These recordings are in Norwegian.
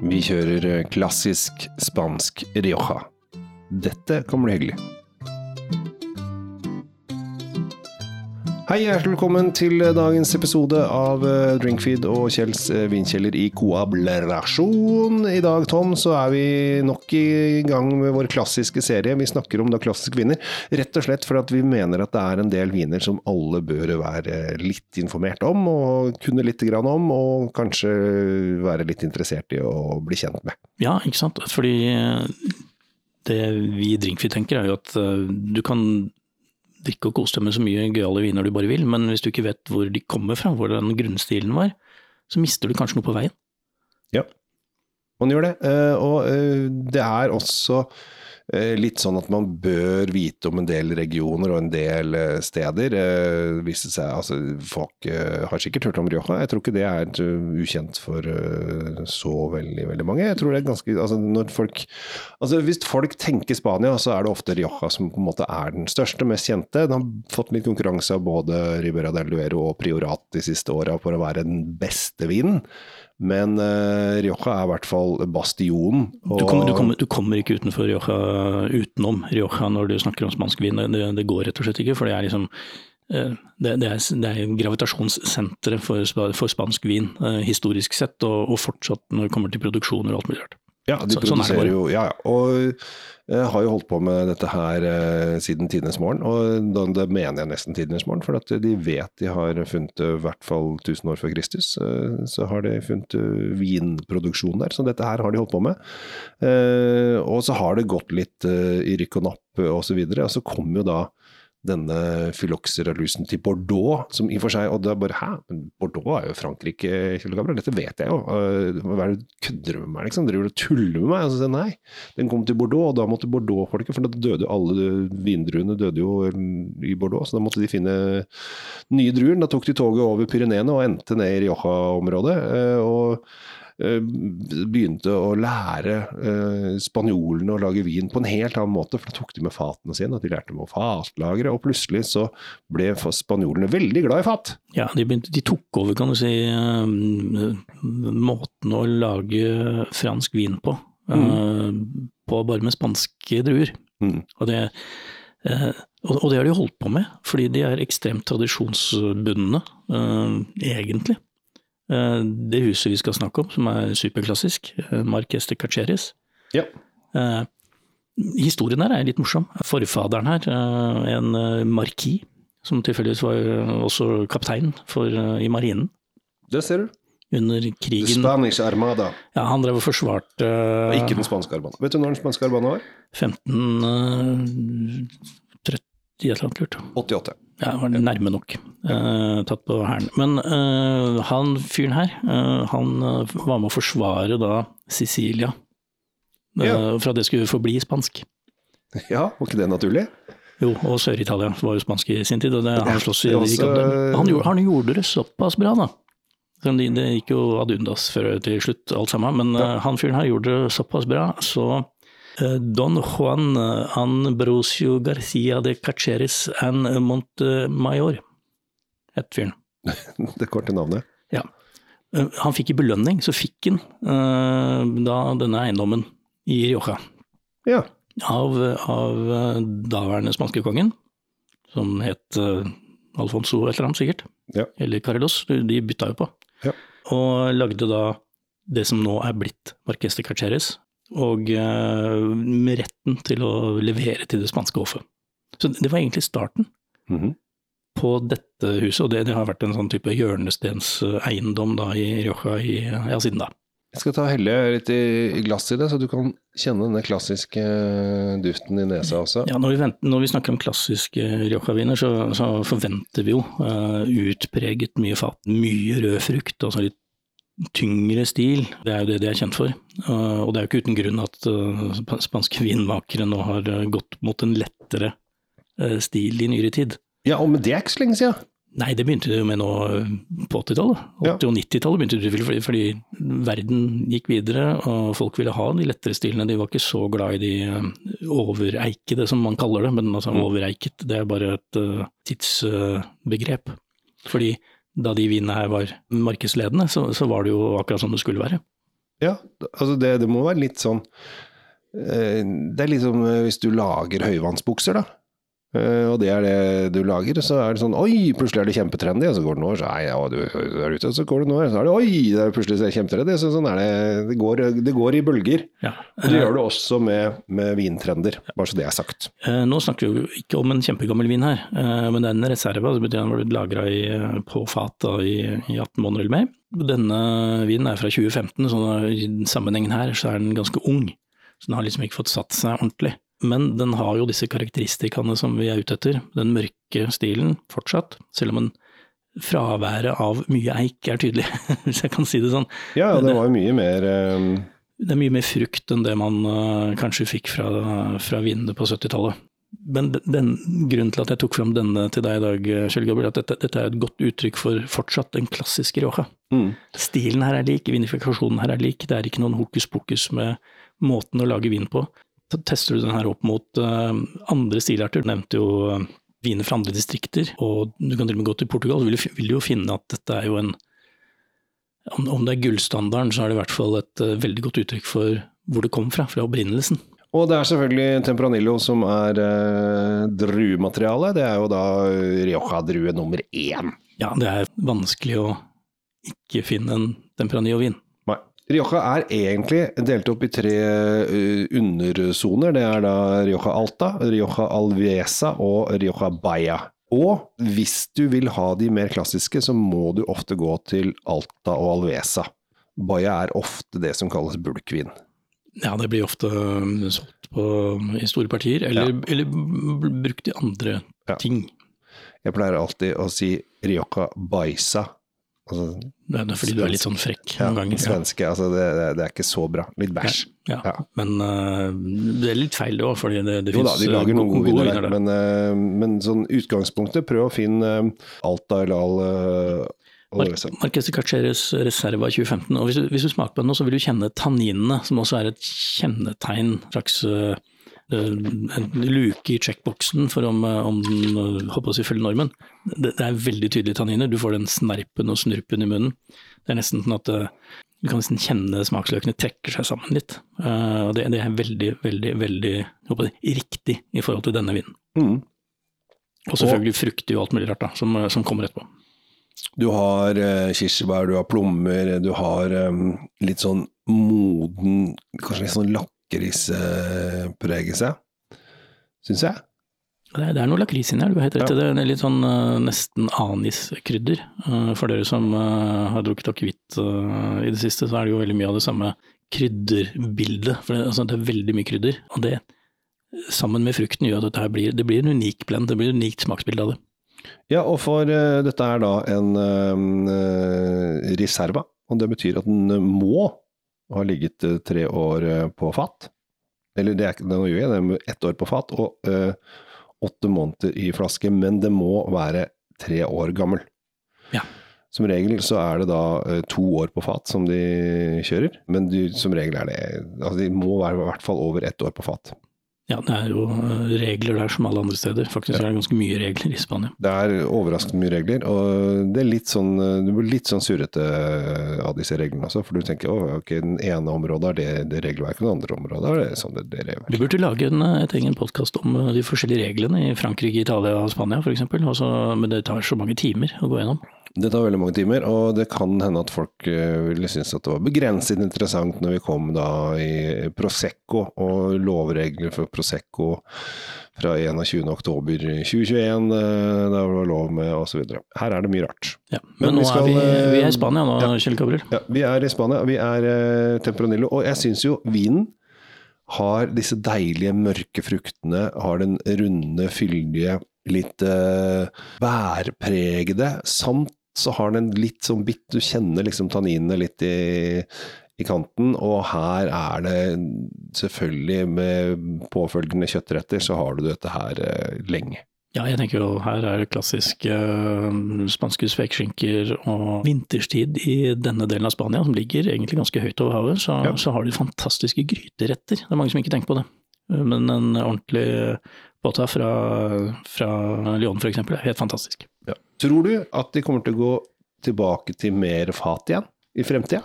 Vi kjører eh, klassisk spansk rioja. Dette kan bli hyggelig. Hei, hjertelig velkommen til dagens episode av eh, Drinkfeed og Kjells eh, vinkjeller i koablerasjon. I dag, Tom, så er vi nok i gang med vår klassiske serie. Vi snakker om da klassiske viner, rett og slett fordi vi mener at det er en del viner som alle bør være litt informert om, og kunne litt grann om, og kanskje være litt interessert i å bli kjent med. Ja, ikke sant. Fordi eh, det vi i Drinkfeed tenker er jo at du kan drikke og kose deg med så mye gøyale viner du bare vil, men hvis du ikke vet hvor de kommer fra, hvordan grunnstilen var, så mister du kanskje noe på veien. Ja, man gjør det. Og det er også litt sånn at man bør vite om en del regioner og en del steder. Hvis det seg, altså, folk har sikkert hørt om Rioja, jeg tror ikke det er ukjent for så veldig veldig mange. Jeg tror det er ganske, altså, når folk, altså, Hvis folk tenker Spania, så er det ofte Rioja som på en måte er den største, mest kjente. Den har fått litt konkurranse av både Ribera del Duero og Priorat de siste åra for å være den beste vinen. Men uh, Rioja er i hvert fall bastionen. Du kommer, du, kommer, du, kommer, ikke utenfor Rioja utenom Rioja når du snakker om spansk vin. Det, det går rett og slett ikke. For det er liksom uh, det, det, er, det er gravitasjonssenteret for, for, spansk vin, uh, historisk sett, og, og, fortsatt når det kommer til produksjoner og alt mulig rart. Ja, de så, sånn produserer sånn jo Ja, ja. Og jeg har jo holdt på med dette her eh, siden tidenes morgen, og da, det mener jeg nesten tidenes morgen. For at de vet de har funnet i hvert fall 1000 år før Kristus, eh, så har de funnet vinproduksjon der. Så dette her har de holdt på med. Eh, og så har det gått litt eh, i rykk og napp og så. Og så kom jo da denne Phylloxera-lusen til Bordeaux, som i og for seg Og er bare Hæ, men Bordeaux er jo Frankrike, Kjell Gabriel, dette vet jeg jo. Hva er det kødder du med meg, liksom? Driver du og tuller med meg? Og så sier nei, den kom til Bordeaux, og da måtte Bordeaux-folket For da døde jo alle vindruene døde jo i Bordeaux, så da måtte de finne nye druer. Da tok de toget over Pyreneene og endte ned i Rioja-området. Eh, og Eh, begynte å lære eh, spanjolene å lage vin på en helt annen måte, for da tok de med fatene sine, og de lærte dem å fatlagre, og plutselig så ble spanjolene veldig glad i fat. Ja, de, begynte, de tok over, kan du si, eh, måten å lage fransk vin på, mm. på bare med spanske druer. Mm. Og det og det har de holdt på med, fordi de er ekstremt tradisjonsbundne, egentlig. Eh, det huset vi skal snakke om, som er superklassisk, eh, Marques de Caceres. Ja. Eh, historien her er litt morsom. Forfaderen her, en markis, som tilfeldigvis var også kaptein for, i marinen. Det ser du. Under krigen The Spanish Armada. Ja, han drev og forsvarte Ikke den spanske armada. Vet du når den spanske armada var? 1530 et eller annet lurt. 88. Ja, var nærme nok. Uh, tatt på hælen. Men uh, han fyren her, uh, han var med å forsvare da Sicilia. Ja. For at det skulle forbli spansk. Ja, var ikke det naturlig? Jo, og Sør-Italia var jo spansk i sin tid. og det, han, slåss i, også, han, han, gjorde, det såpass bra, da. Det, gikk jo ad undas før til slutt, alt sammen. Men ja. han fyren her gjorde det såpass bra, så Don Juan Ambrosio Garcia de Cacheres and Montemayor het fyren. Det korte navnet? Ja. Eh, han fikk i belønning, så fikk han da denne eiendommen i Rioja. Ja. Av, av daværende spanskekongen, som het Alfonso et eller annet sikkert. Ja. Eller Carlos, de bytta jo på. Ja. Og lagde da det som nå er blitt Marques de Cacheres, og eh, med retten til å levere til det spanske hoffet. Så det var egentlig starten mm -hmm. på dette huset, og det, det, har vært en sånn type hjørnestenseiendom da i Rioja i, ja, siden da. Jeg skal ta helle litt i, glass i det, så du kan kjenne denne klassiske eh, duften i nesa også. Ja, når vi, venter, når vi snakker om klassiske Rioja-viner, så, så, forventer vi jo uh, utpreget mye fat, mye rød frukt, og sånn litt tyngre stil. Det er jo det de er kjent for. Og det er jo ikke uten grunn at uh, spanske vinmakere nå har uh, gått mot en lettere stil i nyere tid. Ja, og men det er ikke så lenge siden. Nei, det begynte jo med nå på 80-tallet. 80- og 90-tallet begynte det fordi, fordi verden gikk videre og folk ville ha de lettere stilene. De var ikke så glad i de overeikede, som man kaller det. Men altså, mm. overeiket, det er bare et tidsbegrep. Fordi da de vinene her var markedsledende, så, så, var det jo akkurat som det skulle være. Ja, altså det, det må være litt sånn eh, Det er liksom hvis du lager høyvannsbukser, da. Uh, og det er det du lager, så er det sånn Oi, plutselig er det kjempetrendy, og så går det noen år, så nei, ja, du er ute, så går det noen år, så er det Oi, det er plutselig kjempetrendy. Så sånn er det. Det går, det går i bølger. Ja. Og det gjør det også med, med vintrender, bare så det er sagt. Uh, nå snakker vi jo ikke om en kjempegammel vin her, uh, men det er en reserve. Det betyr den var lagra på fat da, i, i 18 måneder eller mer. Denne vinen er fra 2015, så i sammenhengen her så er den ganske ung. Så den har liksom ikke fått satt seg ordentlig. Men den har jo disse karakteristikaene som vi er ute etter. Den mørke stilen fortsatt, selv om en fraværet av mye eik er tydelig, hvis jeg kan si det sånn. Ja, det var jo mye mer um... Det er mye mer frukt enn det man uh, kanskje fikk fra, fra vinene på 70-tallet. Men den, grunnen til at jeg tok fram denne til deg i dag, Kjell Gabriel, at dette, dette, er et godt uttrykk for fortsatt den klassiske Rioja. Mm. Stilen her er lik, vinifikasjonen her er lik, det er ikke noen hokus pokus med måten å lage vin på tester du den her opp mot uh, andre stilarter. Du nevnte jo viner fra andre distrikter, og du kan til og med gå til Portugal, så vil, vil jo finne at dette er jo en om, om det er gullstandarden, så er det i hvert fall et uh, veldig godt uttrykk for hvor det kom fra, fra opprinnelsen. Og det er selvfølgelig Tempranillo som er eh, druematerialet. Det er jo da Rioja-drue nummer én. Ja, det er vanskelig å ikke finne en Tempranillo-vin. Rioja er egentlig delt opp i tre uh, undersoner. Det er da Rioja Alta, Rioja Alvesa og Rioja Baya. Og hvis du vil ha de mer klassiske, så må du ofte gå til Alta og Alvesa. Baya er ofte det som kalles bulkvin. Ja, det blir ofte um, solgt på, i store partier, eller, ja. eller brukt i andre ja. ting. Jeg pleier alltid å si Rioja Baisa Altså, det er fordi du er litt sånn frekk noen ganger. Svenske, altså det, det, er ikke så bra. Litt bæsj. Ja, ja, Men uh, det er litt feil det òg, fordi det, det fins de lager noen gode viner der. Men, uh, men, sånn utgangspunktet, prøv å finne uh, Alta eller Al uh, Marques de Carceres Reserva 2015. og hvis du, hvis du, smaker på den nå, så vil du kjenne tanninene, som også er et kjennetegn. slags uh, en luke i checkboxen for om, eh, om den eh, håper å si følger normen. Det, det, er veldig tydelige tanniner. Du får den snerpen og snurpen i munnen. Det er nesten sånn at eh, du kan nesten kjenne smaksløkene trekker seg sammen litt. og det, det, er veldig, veldig, veldig jeg, riktig i forhold til denne vinen. Mm. Og selvfølgelig frukter og alt mulig rart da, som, som kommer etterpå. Du har eh, kirsebær, du har plommer, du har um, litt sånn moden, kanskje litt sånn lakk seg, syns jeg. Det er, er noe lakris inni her, du har helt rett. Ja. Det er litt sånn uh, nesten aniskrydder. Uh, for dere som uh, har drukket akevitt i det siste, så er det jo veldig mye av det samme krydderbildet. For det, altså, det er veldig mye krydder. Og det, sammen med frukten, gjør at dette her blir, det blir en unik blend. Det blir et unikt smaksbilde av det. Ja, og for dette er da en reserva. Og det betyr at den må og har ligget uh, tre år uh, på fat. Eller det er ikke noe gjør jeg, det er ett år på fat og uh, åtte måneder i flaske, men det må være tre år gammel. Ja. Som regel så er det da to år på fat som de kjører, men de, som regel er det altså De må være i hvert fall over ett år på fat. Ja, det er jo eh, regler der som alle andre steder. Faktisk ja. er det ganske mye regler i Spania. Det er overraskende mye regler, og det er litt sånn, du blir litt sånn surrete av disse reglene også. For du tenker å, ok, den ene området er det, det regelverket, og det andre området er det sånn det, det regelverket. Vi burde lage en, et egen podkast om de forskjellige reglene i Frankrike, Italia og Spania f.eks. Men det tar så mange timer å gå gjennom. Det tar veldig mange timer, og det kan hende at folk eh, ville synes at det var begrenset interessant når vi kom da i Prosecco og lovregler for Prosecco fra 21.10.2021, eh, da det var lov med osv. Her er det mye rart. Ja, men, men nå skal, er vi, vi, er i Spania nå, ja, Kjell Gabriel. Ja, vi er i Spania. Vi er Temperanillo. Og jeg syns jo vinen har disse deilige mørke fruktene, har den runde, fyldige litt uh, værpregede, samt så har den litt sånn bitt Du kjenner liksom tanninene litt i, i, kanten, og her er det selvfølgelig med påfølgende kjøttretter, så har du dette her eh, lenge. Ja, jeg tenker jo her er det klassiske uh, spanske spekeskinker og vinterstid i denne delen av Spania, som ligger egentlig ganske høyt over havet, så, ja. så har de fantastiske gryteretter. Det er mange som ikke tenker på det. Men en ordentlig båta fra, fra Lyon f.eks. helt fantastisk. Ja. Tror du at de kommer til å gå tilbake til mer fat igjen i fremtida?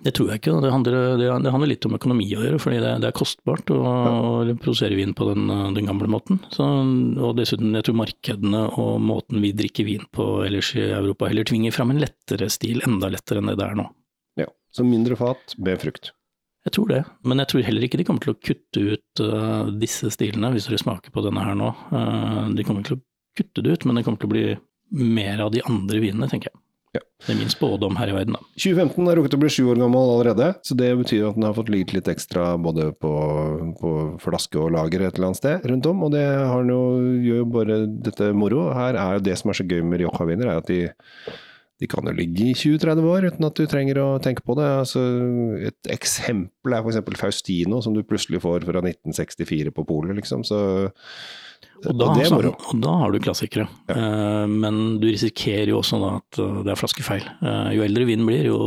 Det tror jeg ikke. Det handler, det, det handler, litt om økonomi å gjøre, fordi det, det er kostbart å, ja. produsere vin på den, den gamle måten. Så, og dessuten, jeg tror markedene og måten vi drikker vin på ellers i Europa heller tvinger fram en lettere stil, enda lettere enn det det er nå. Ja, Så mindre fat med frukt? Jeg tror det, men jeg tror heller ikke de kommer til å kutte ut uh, disse stilene, hvis dere smaker på denne her nå. Uh, de kommer ikke til å kutte det ut, men det kommer til å bli mer av de andre vinene, tenker jeg. Ja. Det er min spådom her i verden, da. 2015 har rukket å bli sju år gammel allerede, så det betyr at den har fått ligget litt ekstra både på, på, flaske og lager et eller annet sted rundt om, og det har jo, gjør jo bare dette moro. Her er jo det som er så gøy med Rioja-viner, er at de de kan jo ligge i 20-30 år uten at du trenger å tenke på det. Altså, et eksempel er f.eks. Faustino, som du plutselig får fra 1964 på polet, liksom. Så, og, da, og, det er. Og da har du klassikere. Ja. Uh, men du risikerer jo også da at eh, det er flaskefeil. Uh, jo eldre vinen blir, jo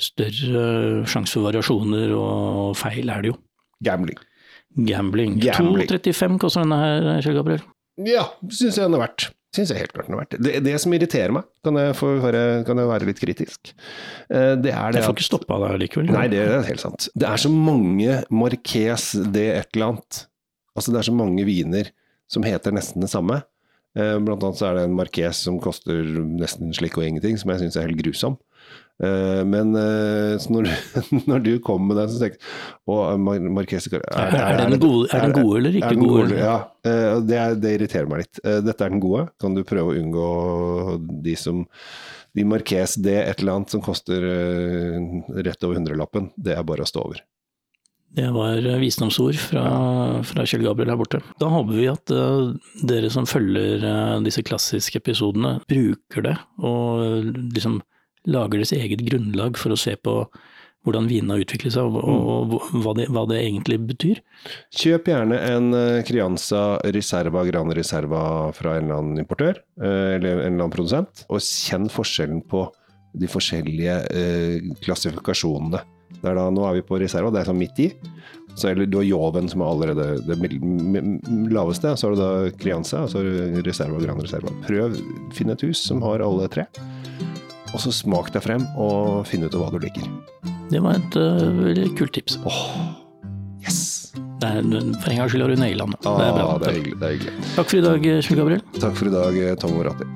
større sjanse for variasjoner og feil er det jo. Gambling. Gambling. Gambling. 2,35 koster denne her, Kjell Gabriel. Ja, syns jeg den er verdt syns jeg helt klart den har vært. Det, det som irriterer meg, kan jeg, være, kan jeg være, litt kritisk, eh, det er det Jeg får ikke stoppa deg likevel? Nei, det er helt sant. Det er så mange Marques det et eller annet. Altså det er så mange viner som heter nesten det samme. Eh, blant annet så er det en Marques som koster nesten slik og ingenting, som jeg syns er helt grusom. Eh, men eh, når, når, du kom med den, så tenkte jeg å, Marquez er, er, er, den gode, er, den gode eller ikke gode? Ja, eh, det, det, irriterer meg litt. Dette er den gode. Kan du prøve å unngå de som De Marquez det et eller annet som koster rett over hundrelappen, det er bare å stå over. Det var visdomsord fra, fra, Kjell Gabriel her borte. Da håper vi at uh, dere som følger uh, disse klassiske episodene, bruker det og liksom lager deres eget grunnlag for å se på hvordan vinene har utviklet seg, og, og, og hva, det, hva, det, egentlig betyr. Kjøp gjerne en eh, Crianza Reserva Gran Reserva fra en eller annen importør, eh, eller en eller annen produsent, og kjenn forskjellen på de forskjellige eh, klassifikasjonene. Da, nå er vi på reserva, det er sånn midt i. Så eller, du har Joven som er allerede det laveste, så har du da Crianza, og så har du Reserva og Gran Reserva. Prøv, finn et hus som har alle tre. Og så smak deg frem, og finn ut hva du liker. Det var et uh, veldig kult tips. Oh, yes! Er, for en gangs skyld har du naila den. Ah, det er bra. Det er hyggelig. Takk for i dag, Kjell Gabriel. Takk for i dag, Tom Moratti.